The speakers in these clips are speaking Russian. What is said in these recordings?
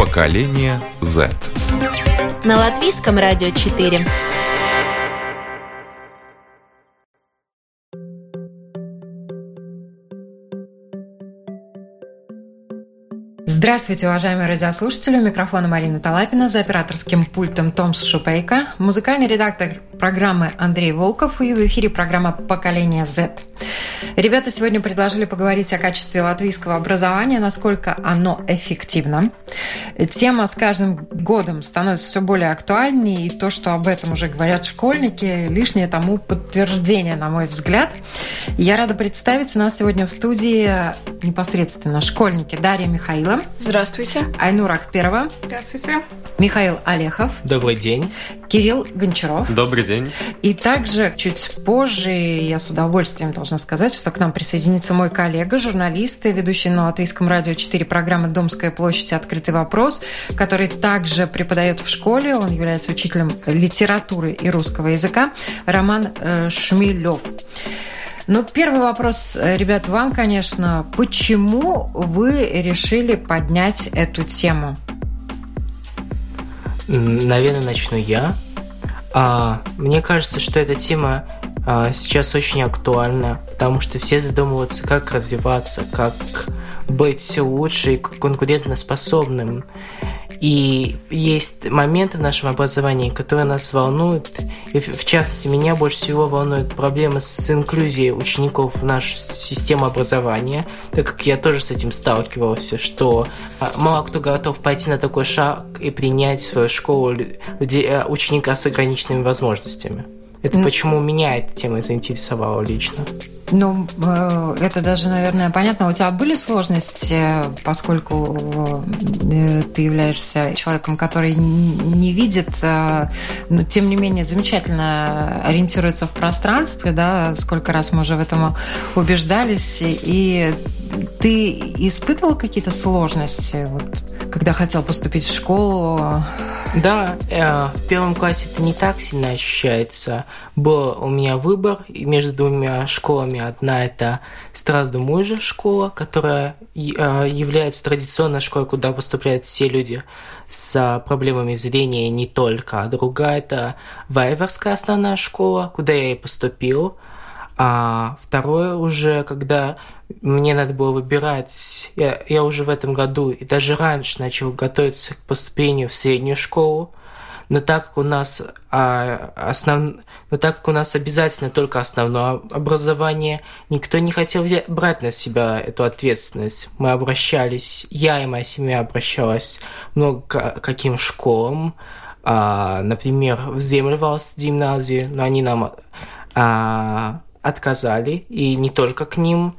Поколение Z. На латвийском радио 4. Здравствуйте, уважаемые радиослушатели. У микрофона Марина Талапина, за операторским пультом Томс Шупейка, музыкальный редактор программы Андрей Волков и в эфире программа «Поколение Z». Ребята сегодня предложили поговорить о качестве латвийского образования, насколько оно эффективно. Тема с каждым годом становится все более актуальнее, и то, что об этом уже говорят школьники, лишнее тому подтверждение, на мой взгляд. Я рада представить, у нас сегодня в студии непосредственно школьники Дарья Михаила. Здравствуйте. Айнура Акперова. Здравствуйте. Михаил Олехов. Добрый день. Кирилл Гончаров. Добрый день. И также чуть позже я с удовольствием должна сказать, что к нам присоединится мой коллега, журналист и ведущий на Латвийском радио 4 программы «Домская площадь. Открытый вопрос», который также преподает в школе. Он является учителем литературы и русского языка. Роман э, Шмелев. Ну, первый вопрос, э, ребят, вам, конечно. Почему вы решили поднять эту тему? Наверное, начну я. А, мне кажется, что эта тема сейчас очень актуальна, потому что все задумываются, как развиваться, как быть лучше и конкурентоспособным. И есть моменты в нашем образовании, которые нас волнуют. И в частности, меня больше всего волнуют проблемы с инклюзией учеников в нашу систему образования, так как я тоже с этим сталкивался, что а, мало кто готов пойти на такой шаг и принять в свою школу а, ученика с ограниченными возможностями. Это почему меня эта тема заинтересовала лично. Ну, э, это даже, наверное, понятно. У тебя были сложности, поскольку э, ты являешься человеком, который не видит, э, но тем не менее замечательно ориентируется в пространстве, да, сколько раз мы уже в этом убеждались, и ты испытывал какие-то сложности, вот, когда хотел поступить в школу? Да, э, в первом классе это не так сильно ощущается. Был у меня выбор между двумя школами. Одна это Страсдумужа школа, которая э, является традиционной школой, куда поступают все люди с проблемами зрения не только. А другая это Вайверская основная школа, куда я и поступил. А второе уже, когда мне надо было выбирать, я, я уже в этом году и даже раньше начал готовиться к поступлению в среднюю школу, но так как у нас а, основ... но так как у нас обязательно только основное образование, никто не хотел взять, брать на себя эту ответственность. Мы обращались, я и моя семья обращалась много к каким школам, а, например, в Землевалс гимназию, но они нам а, отказали, и не только к ним.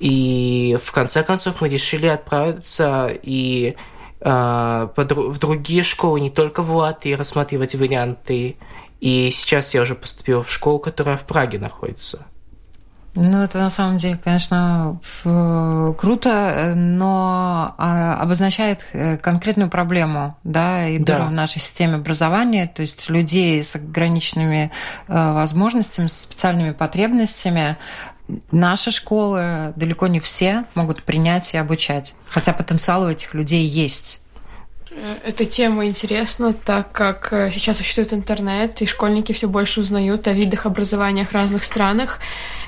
И в конце концов мы решили отправиться и в другие школы, не только в Латвии, рассматривать варианты. И сейчас я уже поступил в школу, которая в Праге находится. Ну, это на самом деле, конечно, круто, но а, обозначает э, конкретную проблему, да, и дыру да. в нашей системе образования, то есть людей с ограниченными э, возможностями, с специальными потребностями. Наши школы далеко не все могут принять и обучать, хотя потенциал у этих людей есть. Э, эта тема интересна, так как сейчас существует интернет, и школьники все больше узнают о видах образования в разных странах.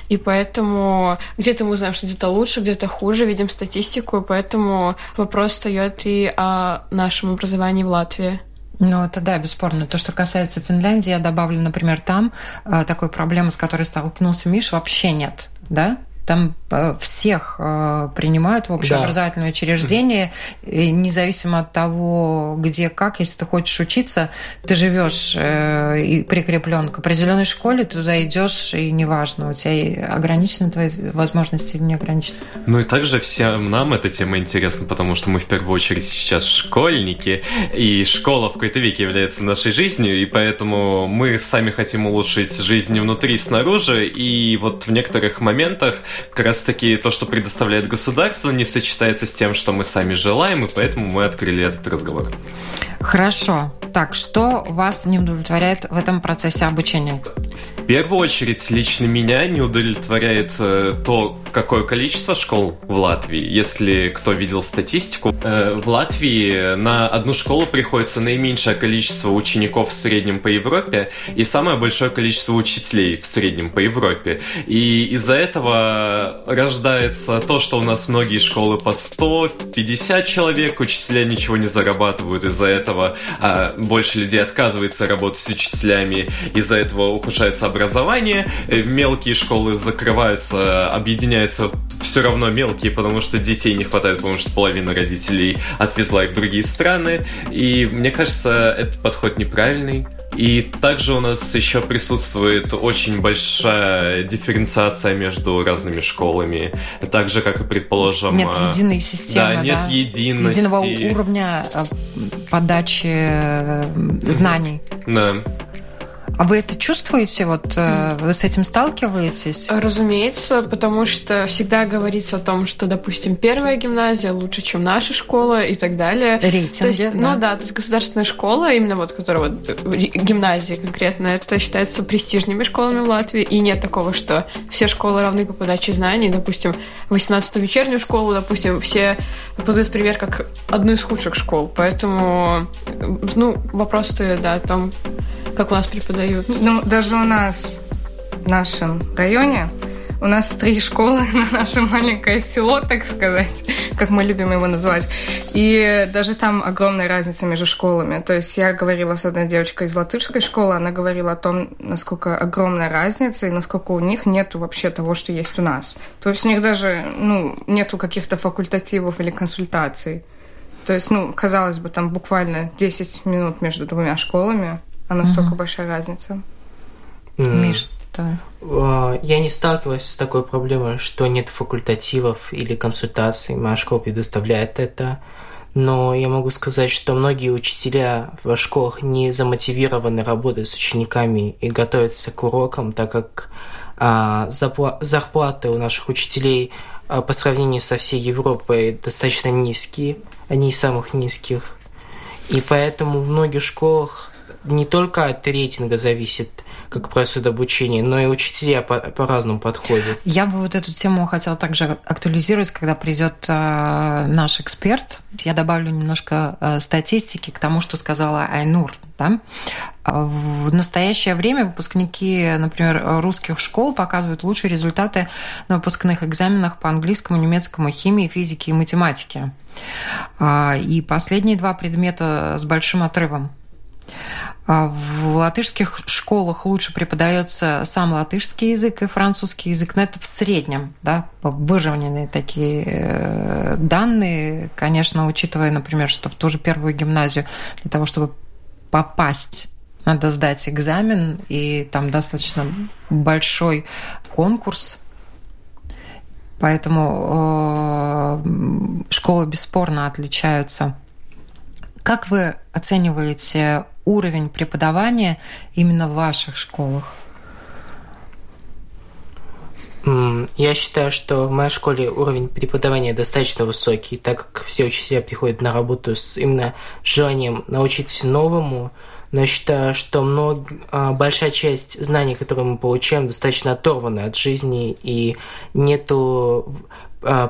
И поэтому где-то мы знаем, что где-то лучше, где-то хуже, видим статистику, и поэтому вопрос встает и о нашем образовании в Латвии. Ну, это да, бесспорно. То, что касается Финляндии, я добавлю, например, там э, такой проблемы, с которой столкнулся Миш, вообще нет, да? Там э, всех э, принимают в общеобразовательное да. учреждение, независимо от того, где как. Если ты хочешь учиться, ты живешь и прикреплен к определенной школе, ты туда идешь, и неважно, у тебя ограничены твои возможности или не ограничены. Ну и также всем нам эта тема интересна, потому что мы в первую очередь сейчас школьники, и школа в какой-то веке является нашей жизнью, и поэтому мы сами хотим улучшить жизнь внутри и снаружи, и вот в некоторых моментах как раз таки то, что предоставляет государство, не сочетается с тем, что мы сами желаем, и поэтому мы открыли этот разговор. Хорошо. Так, что вас не удовлетворяет в этом процессе обучения? В первую очередь, лично меня не удовлетворяет э, то, какое количество школ в Латвии. Если кто видел статистику, э, в Латвии на одну школу приходится наименьшее количество учеников в среднем по Европе и самое большое количество учителей в среднем по Европе. И из-за этого рождается то, что у нас многие школы по 150 человек, учителя ничего не зарабатывают из-за этого, а больше людей отказывается работать с учителями, из-за этого ухудшается образование, э, мелкие школы закрываются, объединяются все равно мелкие, потому что детей не хватает, потому что половина родителей отвезла их в другие страны, и мне кажется, этот подход неправильный. И также у нас еще присутствует очень большая дифференциация между разными школами, так же, как и, предположим... Нет а, единой системы, да? нет да? единости. Единого уровня э, подачи э, знаний. Да. А вы это чувствуете? Вот э, вы с этим сталкиваетесь? Разумеется, потому что всегда говорится о том, что, допустим, первая гимназия лучше, чем наша школа и так далее. Рейтинги, то есть, да. Ну да, то есть государственная школа, именно вот, которая вот э, гимназия конкретно, это считается престижными школами в Латвии, и нет такого, что все школы равны по подаче знаний. Допустим, 18-ю вечернюю школу, допустим, все подают пример как одну из худших школ. Поэтому, ну, вопрос-то, да, о том, как у нас преподают? Ну, даже у нас, в нашем районе, у нас три школы на наше маленькое село, так сказать, как мы любим его называть. И даже там огромная разница между школами. То есть я говорила с одной девочкой из латышской школы, она говорила о том, насколько огромная разница и насколько у них нет вообще того, что есть у нас. То есть у них даже ну, нету каких-то факультативов или консультаций. То есть, ну, казалось бы, там буквально 10 минут между двумя школами, а настолько угу. большая разница. Миш, да. А, я не сталкивалась с такой проблемой, что нет факультативов или консультаций. Моя школа предоставляет это. Но я могу сказать, что многие учителя в школах не замотивированы работать с учениками и готовятся к урокам, так как а, зарплаты у наших учителей а, по сравнению со всей Европой достаточно низкие, они из самых низких. И поэтому в многих школах не только от рейтинга зависит, как происходит обучение, но и учителя по- по-разному подходят. Я бы вот эту тему хотела также актуализировать, когда придет э, наш эксперт. Я добавлю немножко э, статистики к тому, что сказала Айнур. Да? В настоящее время выпускники, например, русских школ показывают лучшие результаты на выпускных экзаменах по английскому, немецкому, химии, физике и математике. А, и последние два предмета с большим отрывом. А в латышских школах лучше преподается сам латышский язык и французский язык, но это в среднем, да, выровненные такие э, данные, конечно, учитывая, например, что в ту же первую гимназию для того, чтобы попасть надо сдать экзамен, и там достаточно большой конкурс, поэтому э, школы бесспорно отличаются. Как вы оцениваете уровень преподавания именно в ваших школах? Я считаю, что в моей школе уровень преподавания достаточно высокий, так как все учителя приходят на работу с именно желанием научиться новому, но я считаю, что много, а, большая часть знаний, которые мы получаем, достаточно оторвана от жизни, и нету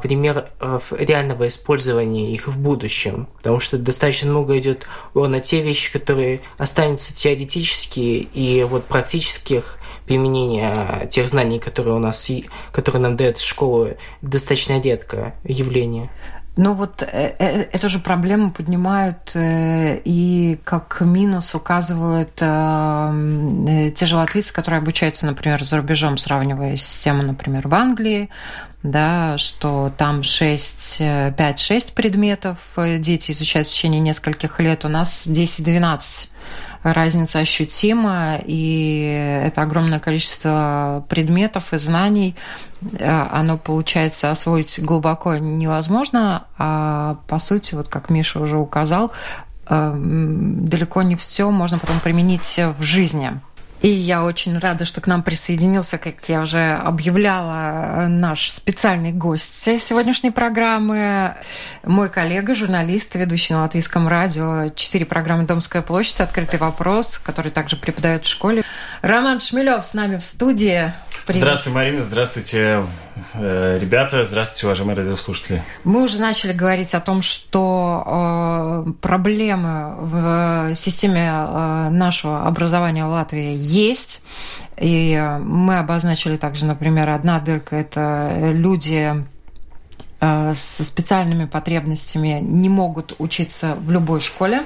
примеров реального использования их в будущем, потому что достаточно много идет на те вещи, которые останутся теоретические и вот практических применения тех знаний, которые у нас, которые нам дает школа, достаточно редкое явление. Ну вот э, э, эту же проблему поднимают э, и как минус указывают те же латвийцы, которые обучаются, например, за рубежом, сравнивая систему, например, в Англии, да, что там 6, 5-6 предметов дети изучают в течение нескольких лет, у нас 10-12 разница ощутима, и это огромное количество предметов и знаний, э, оно, получается, освоить глубоко невозможно, а по сути, вот как Миша уже указал, э, далеко не все можно потом применить в жизни. И я очень рада, что к нам присоединился, как я уже объявляла, наш специальный гость сегодняшней программы, мой коллега, журналист, ведущий на Латвийском радио, четыре программы «Домская площадь», «Открытый вопрос», который также преподает в школе. Роман Шмелев с нами в студии. Привет. Здравствуйте, Марина, здравствуйте, ребята, здравствуйте, уважаемые радиослушатели. Мы уже начали говорить о том, что э, проблемы в системе э, нашего образования в Латвии есть. И мы обозначили также, например, одна дырка – это люди со специальными потребностями не могут учиться в любой школе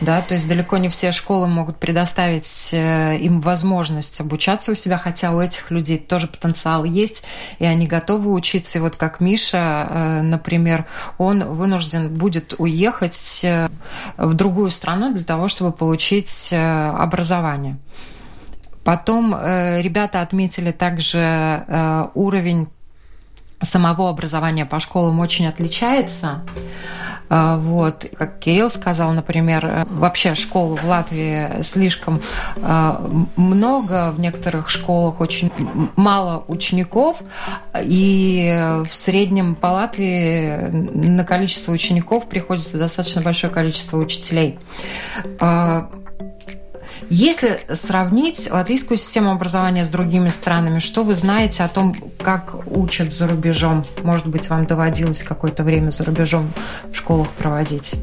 да, то есть далеко не все школы могут предоставить э, им возможность обучаться у себя, хотя у этих людей тоже потенциал есть, и они готовы учиться. И вот как Миша, э, например, он вынужден будет уехать э, в другую страну для того, чтобы получить образование. Потом ребята отметили также уровень самого образования по школам очень отличается. А, вот. Как Кирилл сказал, например, э, вообще школ в Латвии слишком а, много, в некоторых школах очень мало учеников, и в среднем по Латвии на количество учеников приходится достаточно большое количество учителей. Если сравнить латвийскую систему образования с другими странами, что вы знаете о том, как учат за рубежом? Может быть, вам доводилось какое-то время за рубежом в школах проводить?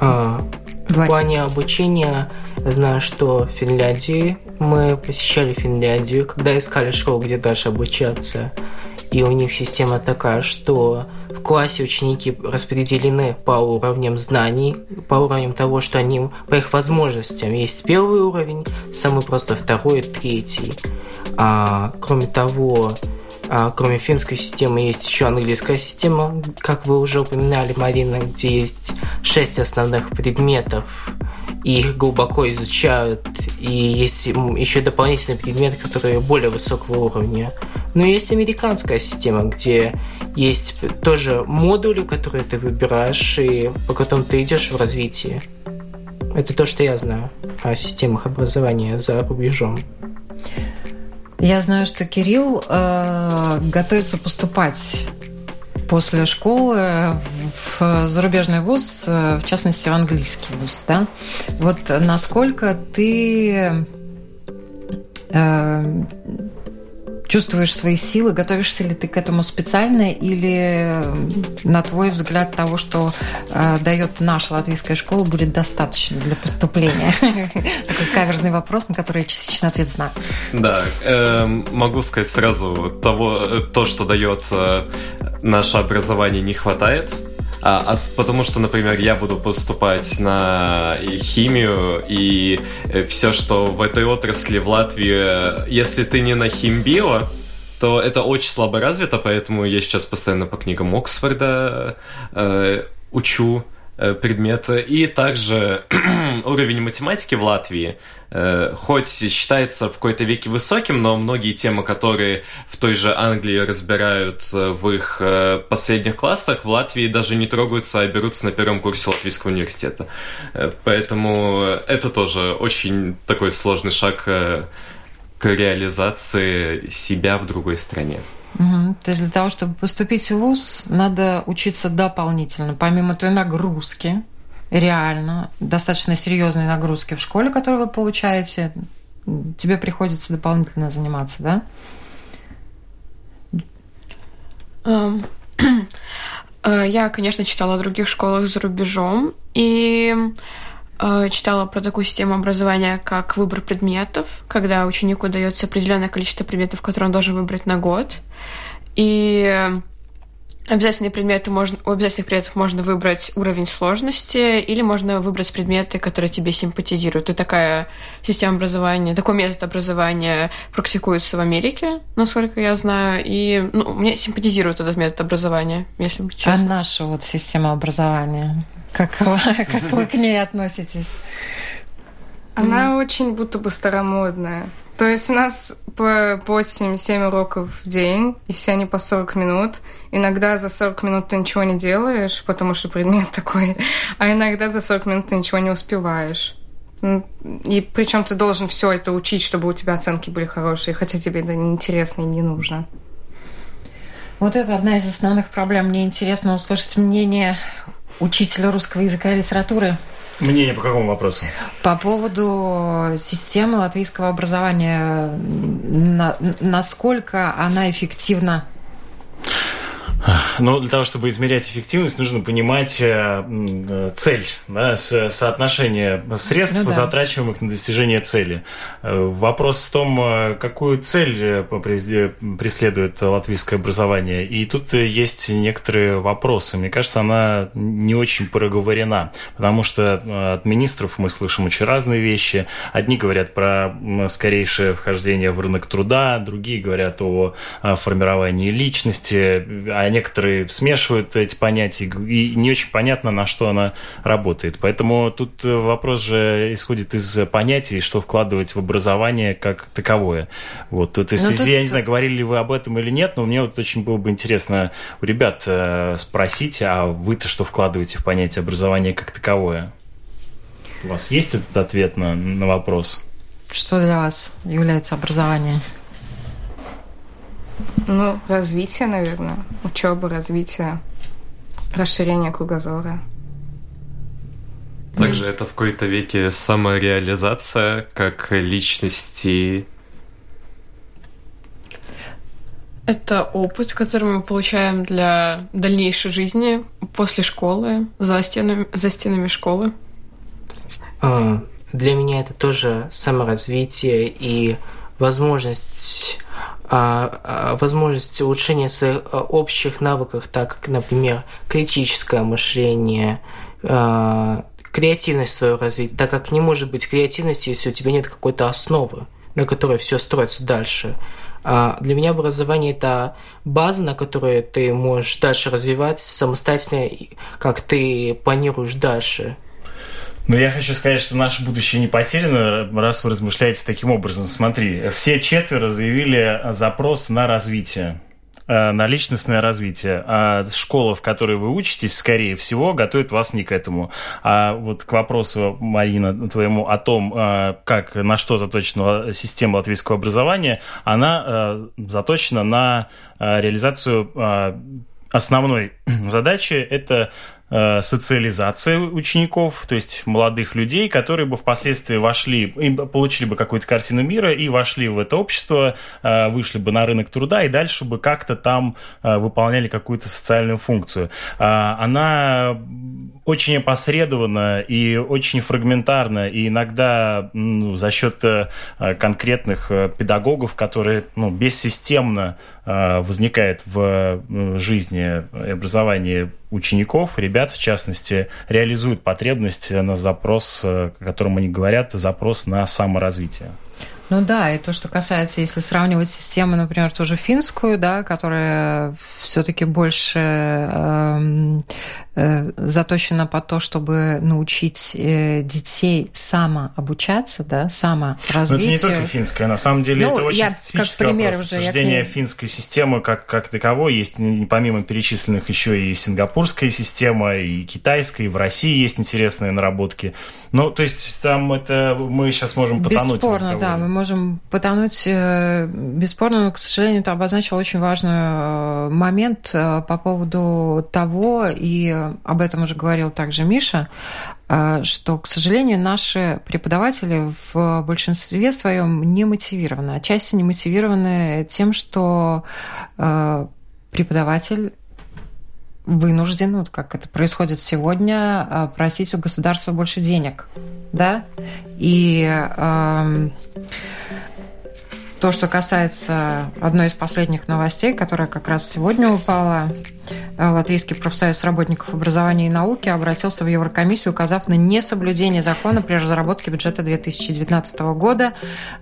А, в плане обучения знаю, что в Финляндии мы посещали Финляндию, когда искали школу, где дальше обучаться. И у них система такая, что в классе ученики распределены по уровням знаний, по уровням того, что они по их возможностям. Есть первый уровень, самый просто второй, третий. А, кроме того, а, кроме финской системы есть еще английская система, как вы уже упоминали, Марина, где есть шесть основных предметов, и их глубоко изучают, и есть еще дополнительные предметы, которые более высокого уровня. Но есть американская система, где есть тоже модули, которые ты выбираешь, и по которым ты идешь в развитии. Это то, что я знаю о системах образования за рубежом. Я знаю, что Кирилл э, готовится поступать после школы в зарубежный вуз, в частности, в английский вуз, да? Вот насколько ты э, чувствуешь свои силы, готовишься ли ты к этому специально или, на твой взгляд, того, что э, дает наша латвийская школа, будет достаточно для поступления? Такой каверзный вопрос, на который я частично ответ знаю. Да, э, могу сказать сразу, того, э, то, что дает э, наше образование, не хватает а, а потому что, например, я буду поступать на химию, и э, все, что в этой отрасли в Латвии, если ты не на химбио, то это очень слабо развито, поэтому я сейчас постоянно по книгам Оксфорда э, учу Э, предметы. И также уровень математики в Латвии э, хоть считается в какой-то веке высоким, но многие темы, которые в той же Англии разбирают э, в их последних классах, в Латвии даже не трогаются, а берутся на первом курсе Латвийского университета. Поэтому это тоже очень такой сложный шаг к реализации себя в другой стране. Угу. То есть для того, чтобы поступить в ВУЗ, надо учиться дополнительно. Помимо той нагрузки, реально, достаточно серьезной нагрузки в школе, которую вы получаете, тебе приходится дополнительно заниматься, да? Um, я, конечно, читала о других школах за рубежом, и э, читала про такую систему образования, как выбор предметов, когда ученику дается определенное количество предметов, которые он должен выбрать на год. И Обязательные предметы можно, у обязательных предметов можно выбрать уровень сложности или можно выбрать предметы, которые тебе симпатизируют. И такая система образования, такой метод образования практикуется в Америке, насколько я знаю, и ну, мне симпатизирует этот метод образования, если быть честно. А наша вот система образования, как, как вы к ней относитесь? Она mm. очень будто бы старомодная. То есть у нас по 8-7 уроков в день, и все они по 40 минут. Иногда за 40 минут ты ничего не делаешь, потому что предмет такой, а иногда за 40 минут ты ничего не успеваешь. И причем ты должен все это учить, чтобы у тебя оценки были хорошие, хотя тебе это неинтересно и не нужно. Вот это одна из основных проблем. Мне интересно услышать мнение учителя русского языка и литературы Мнение по какому вопросу? По поводу системы латвийского образования. На, насколько она эффективна? Но для того, чтобы измерять эффективность, нужно понимать э, цель, да, соотношение средств, ну, да. затрачиваемых на достижение цели. Э, вопрос в том, э, какую цель преследует латвийское образование. И тут есть некоторые вопросы. Мне кажется, она не очень проговорена, потому что от министров мы слышим очень разные вещи. Одни говорят про скорейшее вхождение в рынок труда, другие говорят о формировании личности, а некоторые смешивают эти понятия, и не очень понятно, на что она работает. Поэтому тут э, вопрос же исходит из понятий, что вкладывать в образование как таковое. Вот. Есть, тут... я не знаю, говорили ли вы об этом или нет, но мне вот очень было бы интересно у ребят э, спросить, а вы-то что вкладываете в понятие образования как таковое? У вас есть этот ответ на, на вопрос? Что для вас является образование? Ну, развитие, наверное. Учеба, развитие, расширение кругозора. Также это в какой-то веке самореализация как личности. Это опыт, который мы получаем для дальнейшей жизни после школы, за стенами, за стенами школы. А, для меня это тоже саморазвитие и возможность а, а, возможность улучшения своих а, общих навыков, так как, например, критическое мышление, креативность свою развить, так как не может быть креативности, если у тебя нет какой-то основы, на которой все строится дальше. Для меня образование – это база, на которой ты можешь дальше развивать самостоятельно, как ты планируешь дальше – но я хочу сказать, что наше будущее не потеряно, раз вы размышляете таким образом. Смотри, все четверо заявили запрос на развитие э, на личностное развитие. А школа, в которой вы учитесь, скорее всего, готовит вас не к этому. А вот к вопросу, Марина, твоему о том, э, как, на что заточена система латвийского образования, она э, заточена на реализацию основной задачи – это социализация учеников, то есть молодых людей, которые бы впоследствии вошли, получили бы какую-то картину мира и вошли в это общество, э, вышли бы на рынок труда и дальше бы как-то там э, выполняли какую-то социальную функцию. Она очень опосредованно и очень фрагментарно, и иногда ну, за счет конкретных педагогов, которые ну, бессистемно возникает в жизни и образовании учеников, ребят, в частности, реализуют потребность на запрос, о котором они говорят, запрос на саморазвитие. Ну да, и то, что касается, если сравнивать систему, например, тоже финскую, да, которая все-таки больше э, э, заточена по то, чтобы научить э, детей самообучаться, да, саморазвитию. Но это не только финская, на самом деле ну, это очень я, специфический как пример вопрос. Уже, Суждение я финской системы как, как таковой есть, помимо перечисленных еще и сингапурская система, и китайская, и в России есть интересные наработки. Ну, то есть там это мы сейчас можем потонуть. Бесспорно, да, мы можем потонуть э, бесспорно, но, к сожалению, ты обозначил очень важный э, момент э, по поводу того, и об этом уже говорил также Миша, что, к сожалению, наши преподаватели в большинстве своем не мотивированы. Отчасти не мотивированы тем, что преподаватель вынужден, вот как это происходит сегодня, просить у государства больше денег, да, и э, то, что касается одной из последних новостей, которая как раз сегодня упала, э, Латвийский профсоюз работников образования и науки обратился в Еврокомиссию, указав на несоблюдение закона при разработке бюджета 2019 года.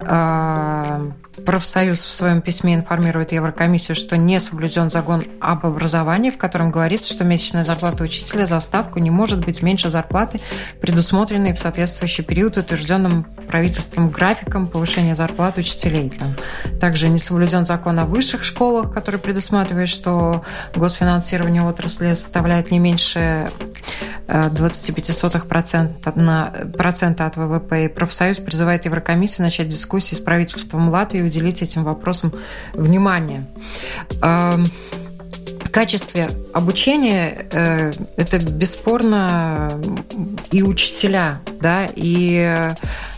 Э, профсоюз в своем письме информирует Еврокомиссию, что не соблюден закон об образовании, в котором говорится, что месячная зарплата учителя за ставку не может быть меньше зарплаты, предусмотренной в соответствующий период утвержденным правительством графиком повышения зарплат учителей. Также не соблюден закон о высших школах, который предусматривает, что госфинансирование отрасли составляет не меньше 25% процента от ВВП. И профсоюз призывает Еврокомиссию начать дискуссии с правительством Латвии и уделить этим вопросам внимание. Качестве обучения э, это бесспорно и учителя, да, и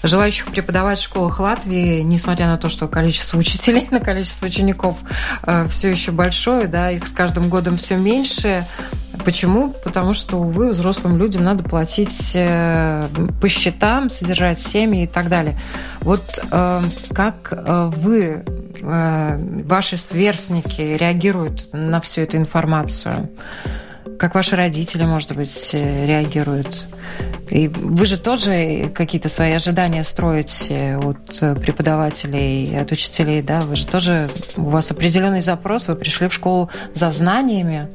желающих преподавать в школах Латвии, несмотря на то, что количество учителей на количество учеников э, все еще большое, да, их с каждым годом все меньше. Почему? Потому что, увы, взрослым людям надо платить э, по счетам, содержать семьи и так далее. Вот э, как э, вы, ваши сверстники реагируют на всю эту информацию? Как ваши родители, может быть, реагируют? И вы же тоже какие-то свои ожидания строите от преподавателей, от учителей, да? Вы же тоже, у вас определенный запрос, вы пришли в школу за знаниями,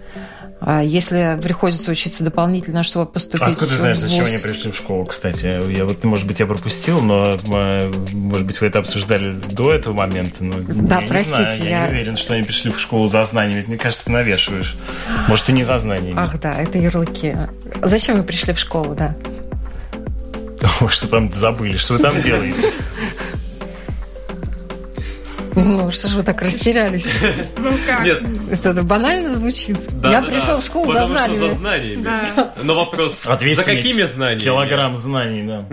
а если приходится учиться дополнительно, чтобы поступить а откуда ты знаешь, зачем они пришли в школу, кстати? Я вот, может быть, я пропустил, но, а, может быть, вы это обсуждали до этого момента. Но да, я простите. Не знаю, я... я не уверен, что они пришли в школу за знаниями. Мне кажется, ты навешиваешь. Может, и не за знаниями. Ах, да, это ярлыки. Зачем вы пришли в школу, да? Что там забыли? Что вы там делаете? Ну, что ж вы так растерялись? Ну как? Нет. Это банально звучит. Да, Я да, пришел в школу за знаниями. за знаниями. Да. Но вопрос, за какими знаниями? Килограмм знаний, да.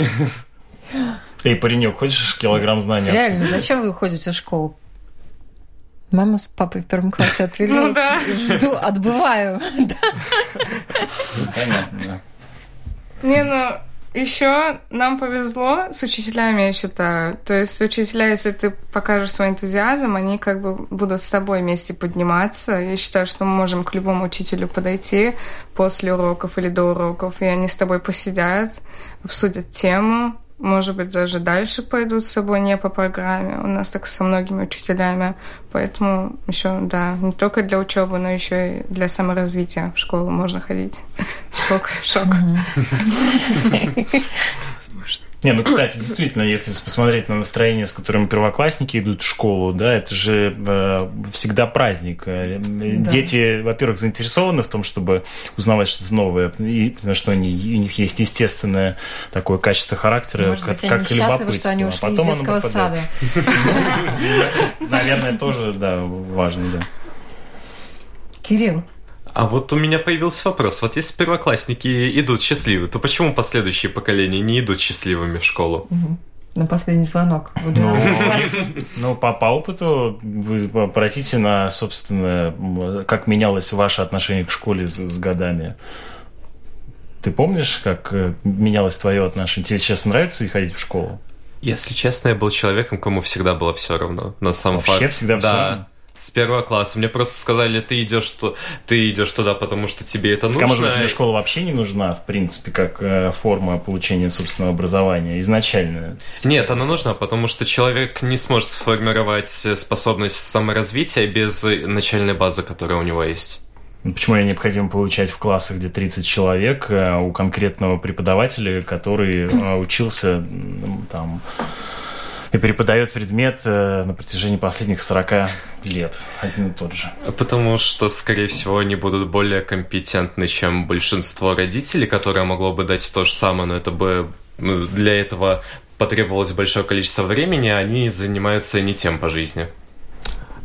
Эй, паренек, хочешь килограмм знаний? Реально, зачем вы ходите в школу? Мама с папой в первом классе отвели. Ну да. Жду, отбываю. Ну, понятно, да. Не, ну, еще нам повезло с учителями, я считаю. То есть учителя, если ты покажешь свой энтузиазм, они как бы будут с тобой вместе подниматься. Я считаю, что мы можем к любому учителю подойти после уроков или до уроков, и они с тобой посидят, обсудят тему, может быть, даже дальше пойдут с собой не по программе. У нас так со многими учителями. Поэтому еще, да, не только для учебы, но еще и для саморазвития в школу можно ходить. Шок, шок. Не, ну, кстати, действительно, если посмотреть на настроение, с которым первоклассники идут в школу, да, это же э, всегда праздник. Э, да. Дети, во-первых, заинтересованы в том, чтобы узнавать что-то новое, и потому что они, у них есть естественное такое качество характера, Может как, быть, как они любопытство. что они ушли а потом из детского сада. Наверное, тоже, да, важно, да. Кирилл, а вот у меня появился вопрос. Вот если первоклассники идут счастливы, то почему последующие поколения не идут счастливыми в школу? Угу. На последний звонок в 12 ну. Ну, по, по опыту вы обратите на, собственно, как менялось ваше отношение к школе с, с годами. Ты помнишь, как э, менялось твое отношение? Тебе сейчас нравится ходить в школу? Если честно, я был человеком, кому всегда было все равно. На самом Вообще факт. всегда все равно? С первого класса. Мне просто сказали, ты идешь, ты идешь туда, потому что тебе это нужно. А может быть, тебе школа вообще не нужна, в принципе, как э, форма получения собственного образования изначально? Нет, она нужна, потому что человек не сможет сформировать способность саморазвития без начальной базы, которая у него есть. Ну, почему ее необходимо получать в классах, где 30 человек, э, у конкретного преподавателя, который э, учился там и преподает предмет э, на протяжении последних 40 лет. Один и тот же. Потому что, скорее всего, они будут более компетентны, чем большинство родителей, которое могло бы дать то же самое, но это бы ну, для этого потребовалось большое количество времени, а они занимаются не тем по жизни.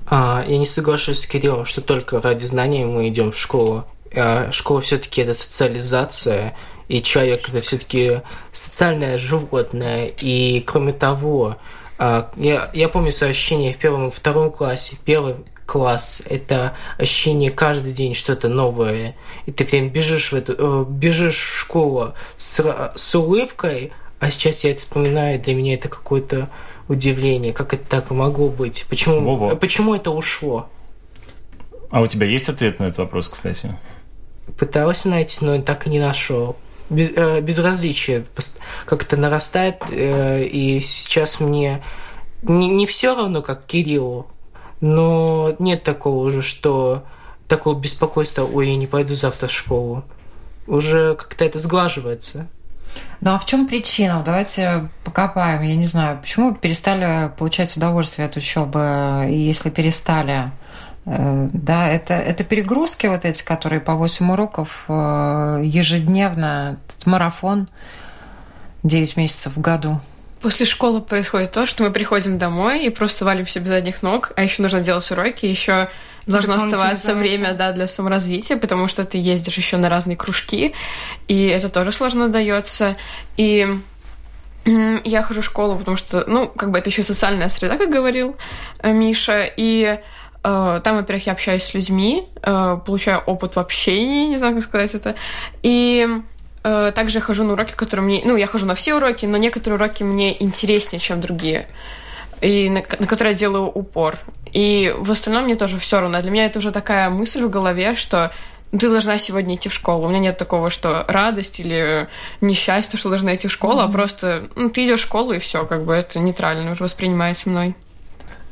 А, я не соглашусь с Кириллом, что только ради знаний мы идем в школу. А, школа все-таки это социализация, и человек это все-таки социальное животное. И кроме того, я, я помню свое ощущение в первом и втором классе. Первый класс – это ощущение каждый день что-то новое. И ты прям бежишь в, эту, э, бежишь в школу с, с улыбкой, а сейчас я это вспоминаю, для меня это какой-то удивление, как это так могло быть, почему, Во-во. почему это ушло. А у тебя есть ответ на этот вопрос, кстати? Пытался найти, но так и не нашел. Без- э, безразличие как-то нарастает, э, и сейчас мне не, не все равно, как Кириллу, но нет такого уже, что такого беспокойства, ой, я не пойду завтра в школу. Уже как-то это сглаживается. Ну а в чем причина? Давайте покопаем. Я не знаю, почему перестали получать удовольствие от учебы, и если перестали, да, это, это перегрузки вот эти, которые по 8 уроков э, ежедневно, этот марафон 9 месяцев в году. После школы происходит то, что мы приходим домой и просто валимся без задних ног, а еще нужно делать уроки, еще должно оставаться время да, для саморазвития, потому что ты ездишь еще на разные кружки, и это тоже сложно дается. И я хожу в школу, потому что, ну, как бы это еще социальная среда, как говорил э, Миша, и э, там, во-первых, я общаюсь с людьми, э, получаю опыт в общении, не знаю, как сказать это, и Э, Также я хожу на уроки, которые мне... Ну, я хожу на все уроки, но некоторые уроки мне интереснее, чем другие. И на, на которые я делаю упор. И в остальном мне тоже все равно. Для меня это уже такая мысль в голове, что ну, ты должна сегодня идти в школу. У меня нет такого, что радость или несчастье, что должна идти в школу, а просто ну, ты идешь в школу и все, как бы это нейтрально уже воспринимается мной.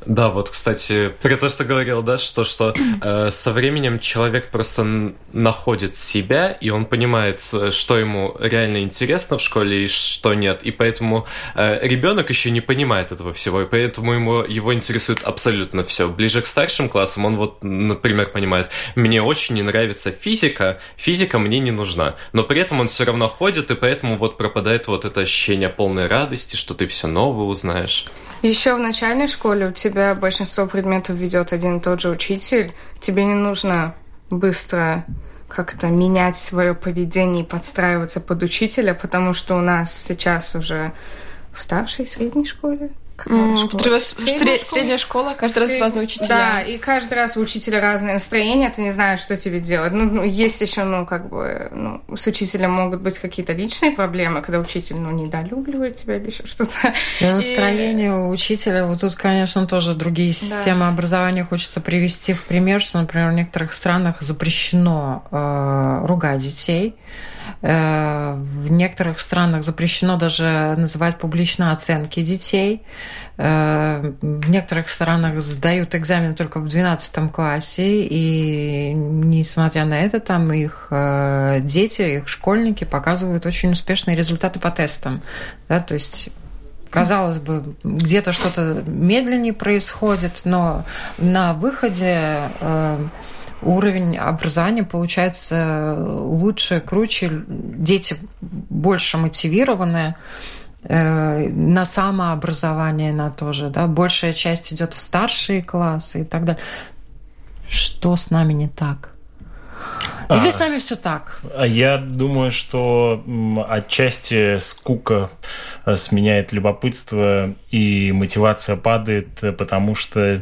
Да, вот, кстати, про то, что говорил, да, что, что э, со временем человек просто находит себя, и он понимает, с- что ему реально интересно в школе и что нет. И поэтому э, ребенок еще не понимает этого всего, и поэтому ему, его интересует абсолютно все. Ближе к старшим классам он вот, например, понимает, мне очень не нравится физика, физика мне не нужна. Но при этом он все равно ходит, и поэтому вот пропадает вот это ощущение полной радости, что ты все новое узнаешь. Еще в начальной школе у тебя большинство предметов ведет один и тот же учитель. Тебе не нужно быстро как-то менять свое поведение и подстраиваться под учителя, потому что у нас сейчас уже в старшей средней школе. Школа? Средняя сре- школа? Средняя школа, каждый раз Сред- разные учителя. Да, и каждый раз у учителя разное настроение, ты не знаешь, что тебе делать. Ну, ну, есть еще, ну, как бы, ну, с учителем могут быть какие-то личные проблемы, когда учитель, ну, недолюбливает тебя или еще что-то. И настроение у учителя, вот тут, конечно, тоже другие системы образования хочется привести в пример, что, например, в некоторых странах запрещено э, ругать детей, в некоторых странах запрещено даже называть публично оценки детей. Э, В некоторых странах сдают экзамен только в 12 классе, и несмотря на это, там их э, дети, их школьники показывают очень успешные результаты по тестам. Да, то есть Казалось бы, где-то что-то медленнее происходит, но на выходе э, уровень образования получается лучше, круче, дети больше мотивированы э, на самообразование, на то же, да, большая часть идет в старшие классы и так далее. Что с нами не так? Или А. с нами все так? А Я думаю, что отчасти скука э, сменяет любопытство и мотивация падает, э, потому что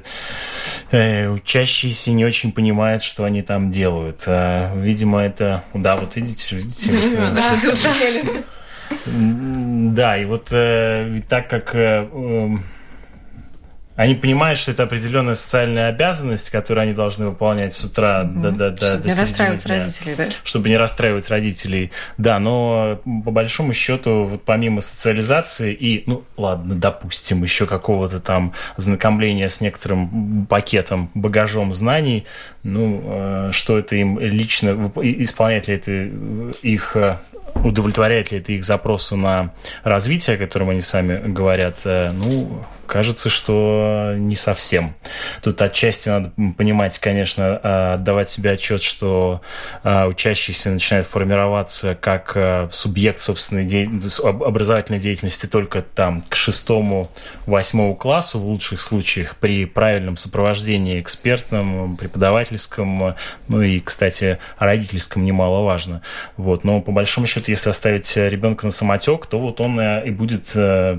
э, учащиеся не очень понимают, что они там делают. А, видимо, это... Да, вот видите, видите. э, Да, и вот так как они понимают, что это определенная социальная обязанность, которую они должны выполнять с утра до, до, до, Чтобы до не расстраивать дня родителей, да? чтобы не расстраивать родителей. Да, но по большому счету, вот помимо социализации и, ну, ладно, допустим, еще какого-то там знакомления с некоторым пакетом, багажом знаний, ну, э, что это им лично, исполняет ли это их, э, удовлетворяет ли это их запросу на развитие, о котором они сами говорят, э, ну, кажется, что не совсем. Тут отчасти надо понимать, конечно, э, отдавать себе отчет, что э, учащийся начинает формироваться как субъект собственной де- об- образовательной деятельности только там к шестому, восьмому классу в лучших случаях при правильном сопровождении экспертном, преподавательском, ну и, кстати, родительском немаловажно. Вот. Но по большому счету, если оставить ребенка на самотек, то вот он э, и будет э,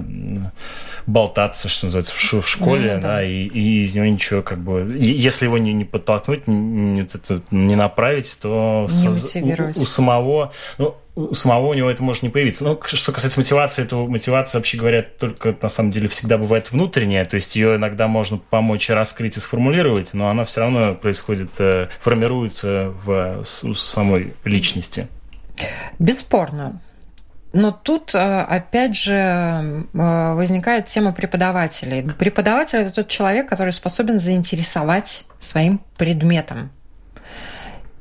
болтаться, что называется, в, школе, Ну, да. да, и, и из него ничего как бы... Если его не, не подтолкнуть, не, не направить, то Не со- у, у самого... Ну, самого у него это может не появиться. Ну, что касается мотивации, то мотивация, вообще говоря, только на самом деле всегда бывает внутренняя, то есть ее иногда можно помочь раскрыть и сформулировать, но она все равно происходит, э, формируется в самой личности. Бесспорно. Но тут, э, опять же, э, возникает тема преподавателей. Преподаватель – это тот человек, который способен заинтересовать своим предметом.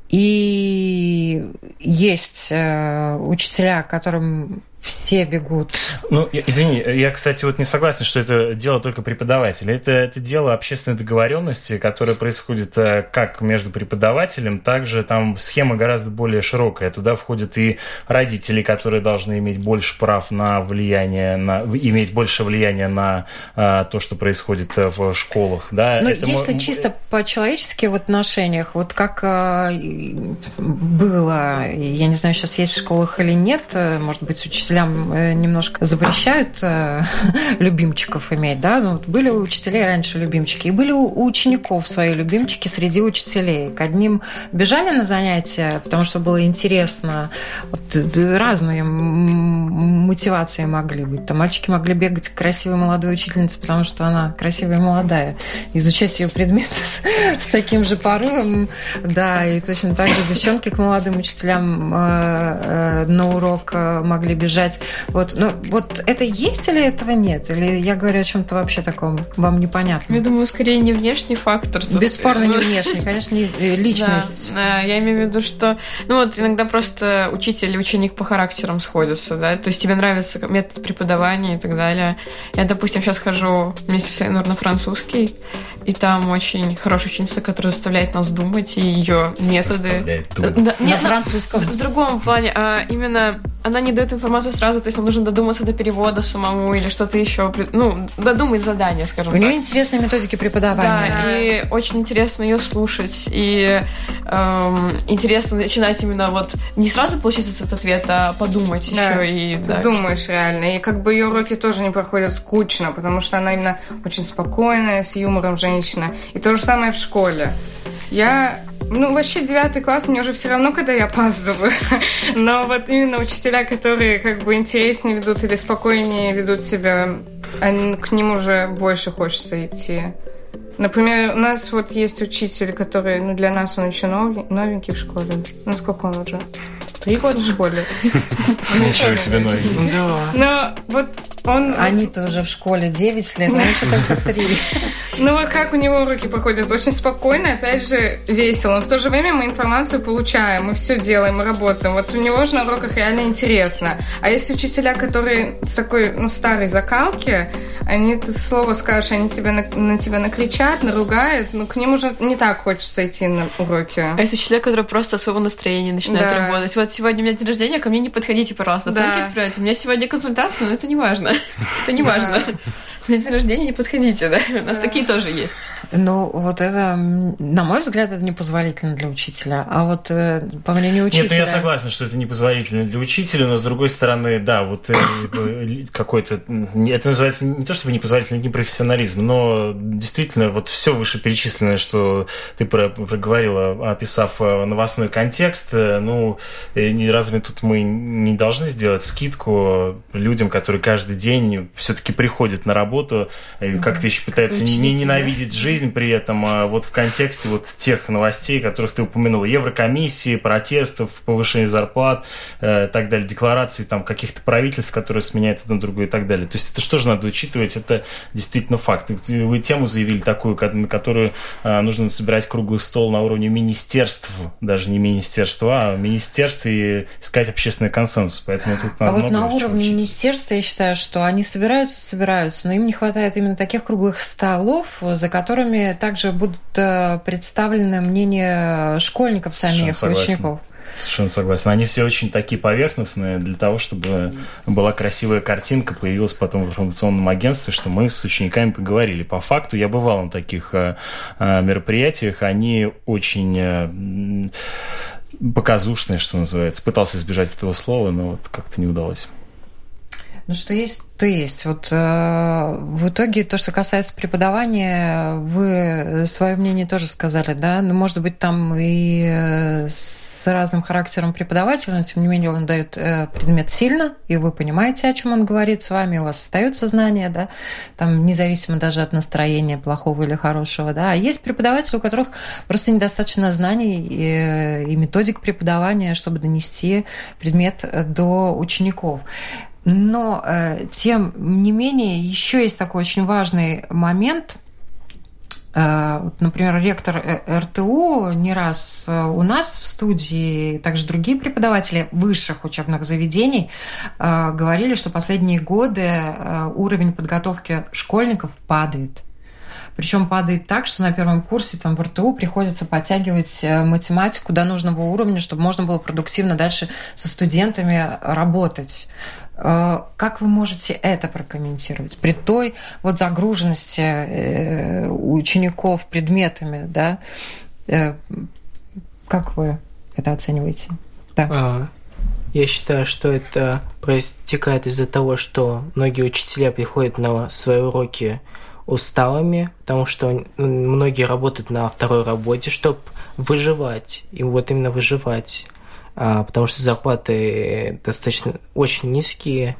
И есть э, учителя, которым все бегут. Ну, извини, я, кстати, вот не согласен, что это дело только преподавателя. Это, это дело общественной договоренности, которая происходит э, как между преподавателем, также там схема гораздо более широкая. Туда входят и родители, которые должны иметь больше прав на влияние, на, иметь больше влияния на а, то, что происходит э, в школах. Да? Ну, если мо... чисто по-человечески в отношениях, вот как а, было, я не знаю, сейчас есть в школах или нет, может быть, учителя учителям э, немножко запрещают э, любимчиков иметь, да, ну, были у учителей раньше любимчики, и были у учеников свои любимчики среди учителей. К одним бежали на занятия, потому что было интересно. Вот, разные мотивации могли быть. Там мальчики могли бегать к красивой молодой учительнице, потому что она красивая и молодая. Изучать ее предметы с, с таким же порывом, да, и точно так же девчонки к молодым учителям э, э, на урок э, могли бежать бежать. Вот, ну, вот это есть или этого нет? Или я говорю о чем-то вообще таком вам непонятно? Я думаю, скорее не внешний фактор. Тут. Бесспорно не внешний, конечно, не личность. Да, я имею в виду, что, ну вот иногда просто учитель и ученик по характерам сходятся, да, то есть тебе нравится метод преподавания и так далее. Я, допустим, сейчас хожу вместе с Эйнур на французский, и там очень хорошая ученица, которая заставляет нас думать, и ее методы... Да, нет, на французском. В, в другом плане, а именно она не дает информацию сразу, то есть нам нужно додуматься до перевода самому или что-то еще, ну, додумать задание, скажем У так. нее интересные методики преподавания. Да, да, и очень интересно ее слушать, и эм, интересно начинать именно вот не сразу получить этот ответ, а подумать да, еще и... Ты да. думаешь реально, и как бы ее уроки тоже не проходят скучно, потому что она именно очень спокойная, с юмором женщина. И то же самое в школе. Я ну, вообще, девятый класс мне уже все равно, когда я опаздываю. Но вот именно учителя, которые как бы интереснее ведут или спокойнее ведут себя, они, к ним уже больше хочется идти. Например, у нас вот есть учитель, который, ну, для нас он еще новенький в школе. Ну, сколько он уже? Три года в школе. Ничего себе новенький. Да. Но вот он... Они-то уже в школе 9 лет, но еще только 3. Ну вот как у него руки проходят? Очень спокойно, опять же, весело. Но в то же время мы информацию получаем, мы все делаем, мы работаем. Вот у него же на уроках реально интересно. А если учителя, которые с такой, ну, старой закалки, они, ты слово скажешь, они тебя на, на тебя накричат, наругают, ну, к ним уже не так хочется идти на уроки. А если человек, который просто от своего настроения начинает да. работать? Вот сегодня у меня день рождения, ко мне не подходите, пожалуйста, оценки да. исправить. У меня сегодня консультация, но это не важно. Это не важно. На день рождения не подходите, да? У нас такие тоже есть. Ну, вот это, на мой взгляд, это непозволительно для учителя. А вот э, по мнению учителя... Нет, ну я согласен, что это непозволительно для учителя, но с другой стороны, да, вот э, какой-то... Это называется не то чтобы непозволительный непрофессионализм, но действительно вот все вышеперечисленное, что ты проговорила, описав э, новостной контекст, ну, разве тут мы не должны сделать скидку людям, которые каждый день все-таки приходят на работу работу, и как-то еще пытается не ненавидеть жизнь при этом, а вот в контексте вот тех новостей, которых ты упомянул, Еврокомиссии, протестов, повышения зарплат, э, так далее, декларации там каких-то правительств, которые сменяют одно другое и так далее. То есть это что же надо учитывать? Это действительно факт. Вы тему заявили такую, на которую э, нужно собирать круглый стол на уровне министерств, даже не министерства, а министерств и искать общественный консенсус. Поэтому тут надо а вот на уровне учить. министерства я считаю, что они собираются, собираются, но им не хватает именно таких круглых столов, за которыми также будут э, представлены мнения школьников самих, учеников. Совершенно согласен. Они все очень такие поверхностные для того, чтобы была красивая картинка, появилась потом в информационном агентстве, что мы с учениками поговорили. По факту я бывал на таких э, э, мероприятиях, они очень показушные, что называется. Пытался избежать этого слова, но вот как-то не удалось. Ну, что есть, то есть. Вот э, в итоге то, что касается преподавания, вы свое мнение тоже сказали, да? Ну, может быть, там и э, с разным характером преподавателя, но тем не менее он дает э, предмет сильно, и вы понимаете, о чем он говорит с вами, у вас остается знание, да? Там независимо даже от настроения плохого или хорошего, да? А есть преподаватели, у которых просто недостаточно знаний и, э, и методик преподавания, чтобы донести предмет до учеников. Но, э, тем не менее, еще есть такой очень важный момент. Э, например, ректор э, РТУ не раз у нас в студии, также другие преподаватели высших учебных заведений говорили, что последние годы уровень подготовки школьников падает. Причем падает так, что на первом курсе там в РТУ приходится подтягивать математику до нужного уровня, чтобы можно было продуктивно дальше со студентами работать. Э, как вы можете это прокомментировать? При той вот загруженности э, учеников предметами, да, э, как вы это оцениваете? Да. Я считаю, что это проистекает из-за того, что многие учителя приходят на свои уроки усталыми, потому что многие работают на второй работе, чтобы выживать. И вот именно выживать. А, потому что зарплаты достаточно очень низкие,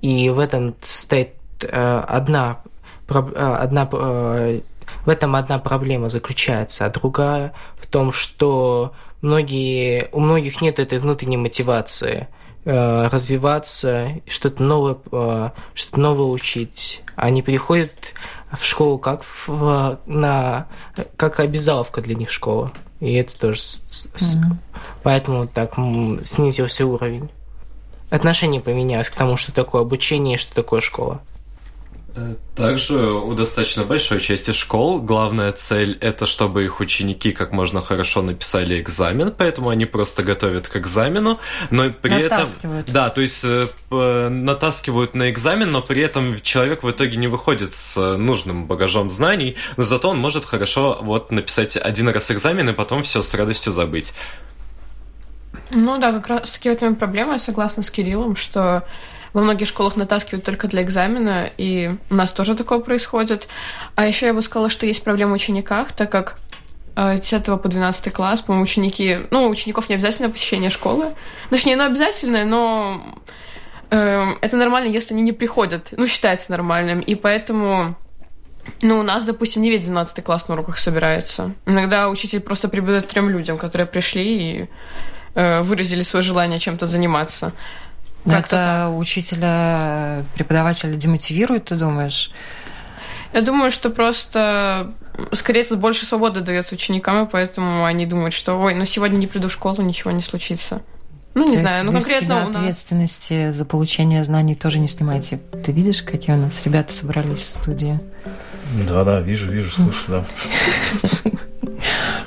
и в этом состоит э, одна, э, одна э, в этом одна проблема заключается, а другая в том, что многие, у многих нет этой внутренней мотивации развиваться, что-то новое, что-то новое учить. Они приходят в школу как в, на как обязаловка для них школа. И это тоже... Mm-hmm. Поэтому так снизился уровень. Отношение поменялось к тому, что такое обучение и что такое школа. Также у достаточно большой части школ главная цель – это чтобы их ученики как можно хорошо написали экзамен, поэтому они просто готовят к экзамену, но при этом… Да, то есть э, натаскивают на экзамен, но при этом человек в итоге не выходит с нужным багажом знаний, но зато он может хорошо вот написать один раз экзамен и потом все с радостью забыть. Ну да, как раз таки в этом проблема, я согласна с Кириллом, что во многих школах натаскивают только для экзамена, и у нас тоже такое происходит. А еще я бы сказала, что есть проблема в учениках, так как 10 э, по 12 класс, по-моему, ученики... Ну, у учеников не обязательно посещение школы. Точнее, оно обязательное, но э, это нормально, если они не приходят. Ну, считается нормальным. И поэтому... Ну, у нас, допустим, не весь 12 класс на уроках собирается. Иногда учитель просто прибывает трем людям, которые пришли и э, выразили свое желание чем-то заниматься. Это учителя, преподавателя демотивирует, ты думаешь? Я думаю, что просто скорее тут больше свободы дается ученикам, и поэтому они думают, что ой, ну сегодня не приду в школу, ничего не случится. Ну, не То знаю, ну конкретно у нас... ответственности за получение знаний тоже не снимаете. Ты видишь, какие у нас ребята собрались в студии? Да-да, вижу, вижу, слышу, да.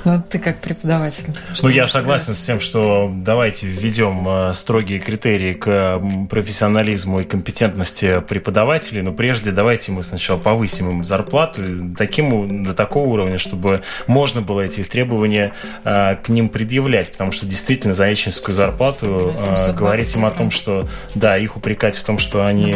Ну, ты как преподаватель. Ну, я согласен сказать? с тем, что давайте введем э, строгие критерии к профессионализму и компетентности преподавателей, но прежде давайте мы сначала повысим им зарплату таким, до такого уровня, чтобы можно было эти требования э, к ним предъявлять, потому что действительно за ячинскую зарплату э, говорить им о том, что да, их упрекать в том, что они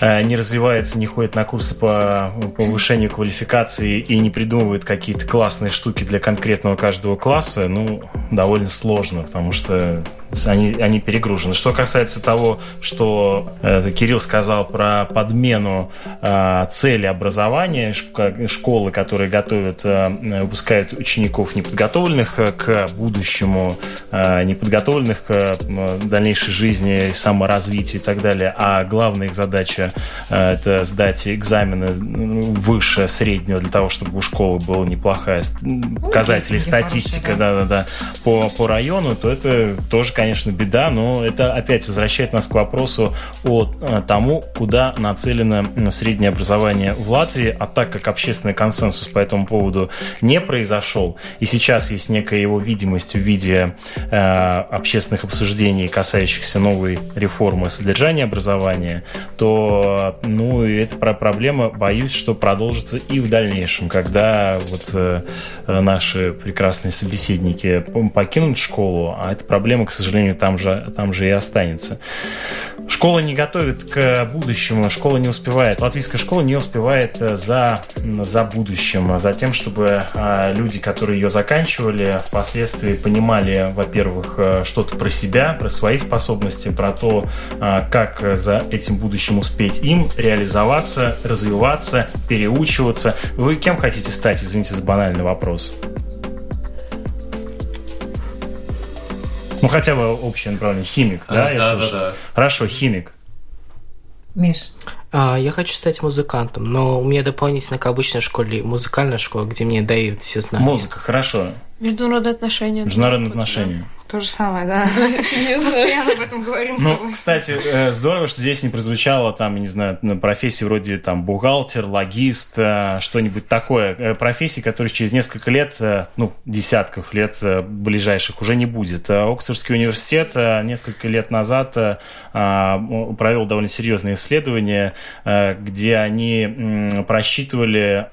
не развиваются, не ходят на курсы по повышению квалификации и не придумывают какие-то классные штуки для конкретного каждого класса, ну, довольно сложно, потому что они, они перегружены. Что касается того, что э, Кирилл сказал про подмену э, цели образования, школы, которые готовят, э, выпускают учеников неподготовленных э, к будущему, э, неподготовленных к э, дальнейшей жизни, саморазвитию и так далее, а главная их задача э, это сдать экзамены выше среднего для того, чтобы у школы была неплохая показатель, статистика, да-да-да, по, по району, то это тоже, конечно, беда, но это опять возвращает нас к вопросу о э, тому, куда нацелено среднее образование в Латвии, а так как общественный консенсус по этому поводу не произошел, и сейчас есть некая его видимость в виде э, общественных обсуждений, касающихся новой реформы содержания образования, то ну, эта проблема, боюсь, что продолжится и в дальнейшем, когда вот э, наши прекрасные собеседники покинут школу, а эта проблема, к сожалению, сожалению, там же, там же и останется. Школа не готовит к будущему, школа не успевает, латвийская школа не успевает э, за, за будущим, за тем, чтобы а, люди, которые ее заканчивали, впоследствии понимали, во-первых, э, что-то про себя, про свои способности, про то, а, как за этим будущим успеть им реализоваться, развиваться, переучиваться. Вы кем хотите стать, извините за банальный вопрос? Ну, хотя бы общее направление. Химик, да? А, да, да, да. Хорошо, химик. Миш, А, я хочу стать музыкантом, но у меня дополнительно к обычной школе музыкальная школа, где мне дают все знания. Музыка, хорошо. Международные отношения. Международные отношения. То же самое, да. Постоянно об этом говорим с Ну, тобой. кстати, э, здорово, что здесь не прозвучало там, не знаю, на профессии вроде там бухгалтер, логист, э, что-нибудь такое. Э, Профессии, которые через несколько лет, ну, десятков лет ближайших уже не будет. Оксфордский университет несколько лет назад а, провел довольно серьезные исследования, где они просчитывали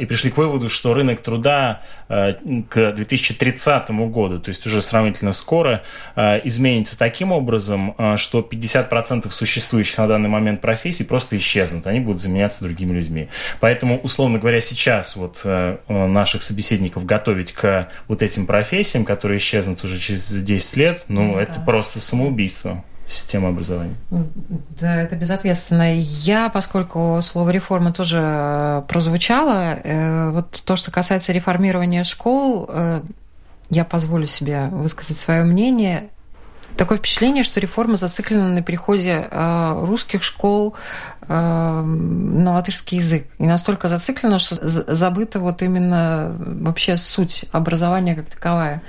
и пришли к выводу, что рынок труда к 2030 году, то есть уже сравнительно скоро, э, изменится таким образом, э, что 50% существующих на данный момент профессий просто исчезнут, они будут заменяться другими людьми. Поэтому, условно говоря, сейчас вот э, наших собеседников готовить к вот этим профессиям, которые исчезнут уже через 10 лет, ну, Ну это да. просто самоубийство системы образования. Да, это безответственно. Я, поскольку слово реформа тоже прозвучало, вот то, что касается реформирования школ, я позволю себе высказать свое мнение. Такое впечатление, что реформа зациклена на переходе э, русских школ э, на латышский язык. И настолько зациклена, что забыта вот именно вообще суть образования как таковая.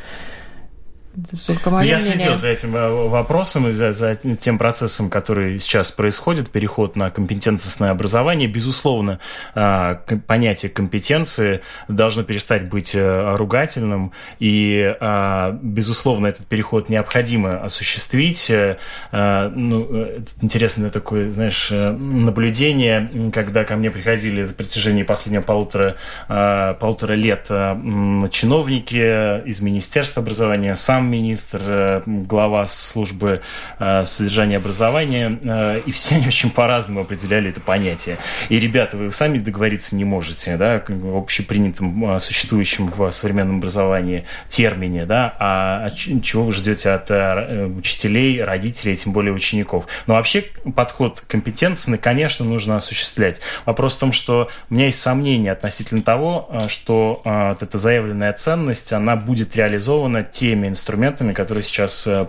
Только мое Я мнение. следил за этим э, вопросом и за, за тем процессом, который сейчас происходит, переход на компетентностное образование. Безусловно, к- понятие компетенции должно перестать быть э, ругательным, и, безусловно, этот переход необходимо осуществить. Э, Ну, э, интересное такое, знаешь, э, наблюдение, когда ко мне приходили на протяжении последнего полутора, полутора лет чиновники из Министерства образования, сам министр, э, глава службы э, содержания образования, э, и все они очень по-разному определяли это понятие. И, ребята, вы сами договориться не можете, да, общепринятым, существующим в современном образовании термине, да, а чего вы ждете от учителей, родителей, тем более учеников. Но вообще подход компетентный, конечно, нужно осуществлять. Вопрос в том, что у меня есть сомнения относительно того, что вот эта заявленная ценность, она будет реализована теми инструментами, которые сейчас э,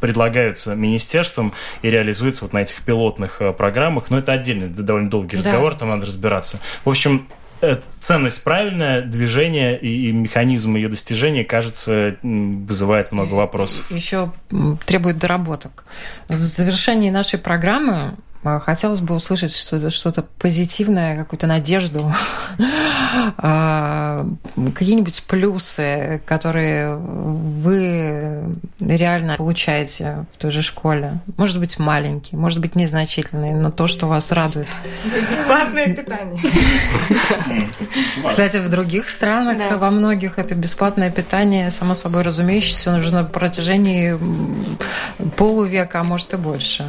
предлагаются министерством и реализуются вот на этих пилотных э, программах. Но это отдельный, довольно долгий Да. разговор, там надо разбираться. В общем, э, ценность правильная, движение и, и механизм ее достижения, кажется, вызывает много вопросов. Еще требует доработок. В завершении нашей программы хотелось бы услышать что-то, что-то позитивное, какую-то надежду, А, какие-нибудь плюсы, которые вы реально получаете в той же школе. Может быть, маленькие, может быть, незначительные, но то, что вас радует. Бесплатное питание. Кстати, в других странах, Да. во многих, это бесплатное питание, само собой разумеющееся, нужно на протяжении полувека, а может и больше.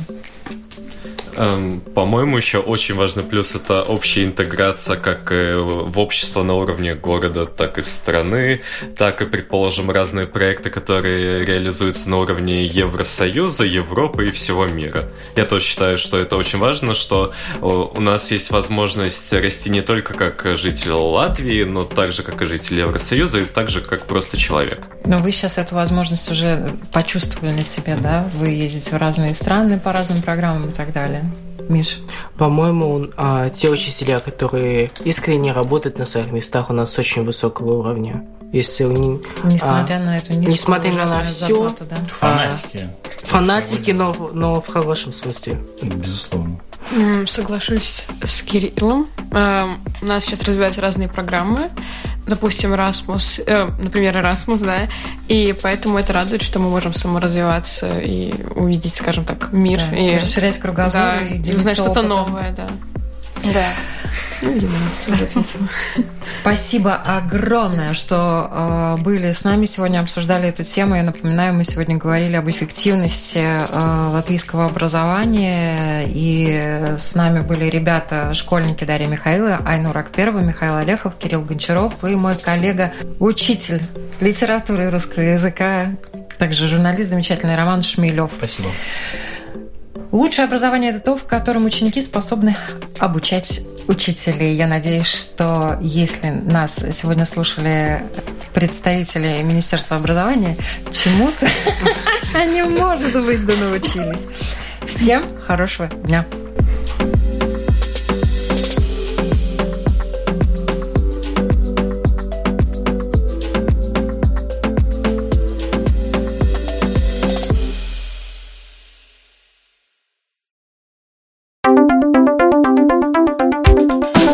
Эм, По-моему, еще очень важный плюс это общая интеграция как э, в общество на уровне города, так и страны, так и, предположим, разные проекты, которые реализуются на уровне Евросоюза, Европы и всего мира. Я тоже считаю, что это очень важно, что у нас есть возможность расти не только как житель Латвии, но также как и житель Евросоюза, и также как просто человек. Но вы сейчас эту возможность уже почувствовали на себе, да? Вы ездите в разные страны по разным программам и так далее. Миш, По-моему, а, те учителя, которые искренне работают на своих местах, у нас очень высокого уровня. Если у них несмотря на эту низкую несмотря на всё, зарплату, да? Фанатики, фанатики, но, в- но в хорошем смысле. безусловно. Соглашусь с Кириллом. Эм, У нас сейчас развиваются разные программы. Допустим, Erasmus, э, например, Erasmus, да, и поэтому это радует, что мы можем саморазвиваться и увидеть, скажем так, мир. Да, и, и расширять кругозор да, и и узнать что-то опытом. новое, да. Да. Ну. Спасибо огромное, что э, были с нами сегодня, обсуждали эту тему. Я напоминаю, мы сегодня говорили об эффективности э, латвийского образования, и с нами были ребята, школьники Дарья Михаила, Айнур Акперова, Михаил Олехов, Кирилл Гончаров и мой коллега, учитель литературы и русского языка, также журналист, замечательный Роман Шмелев. Спасибо. Лучшее образование – это то, в котором ученики способны обучать учителей. Я надеюсь, что если нас сегодня слушали представители Министерства образования, чему-то они, может быть, да научились. Всем хорошего дня!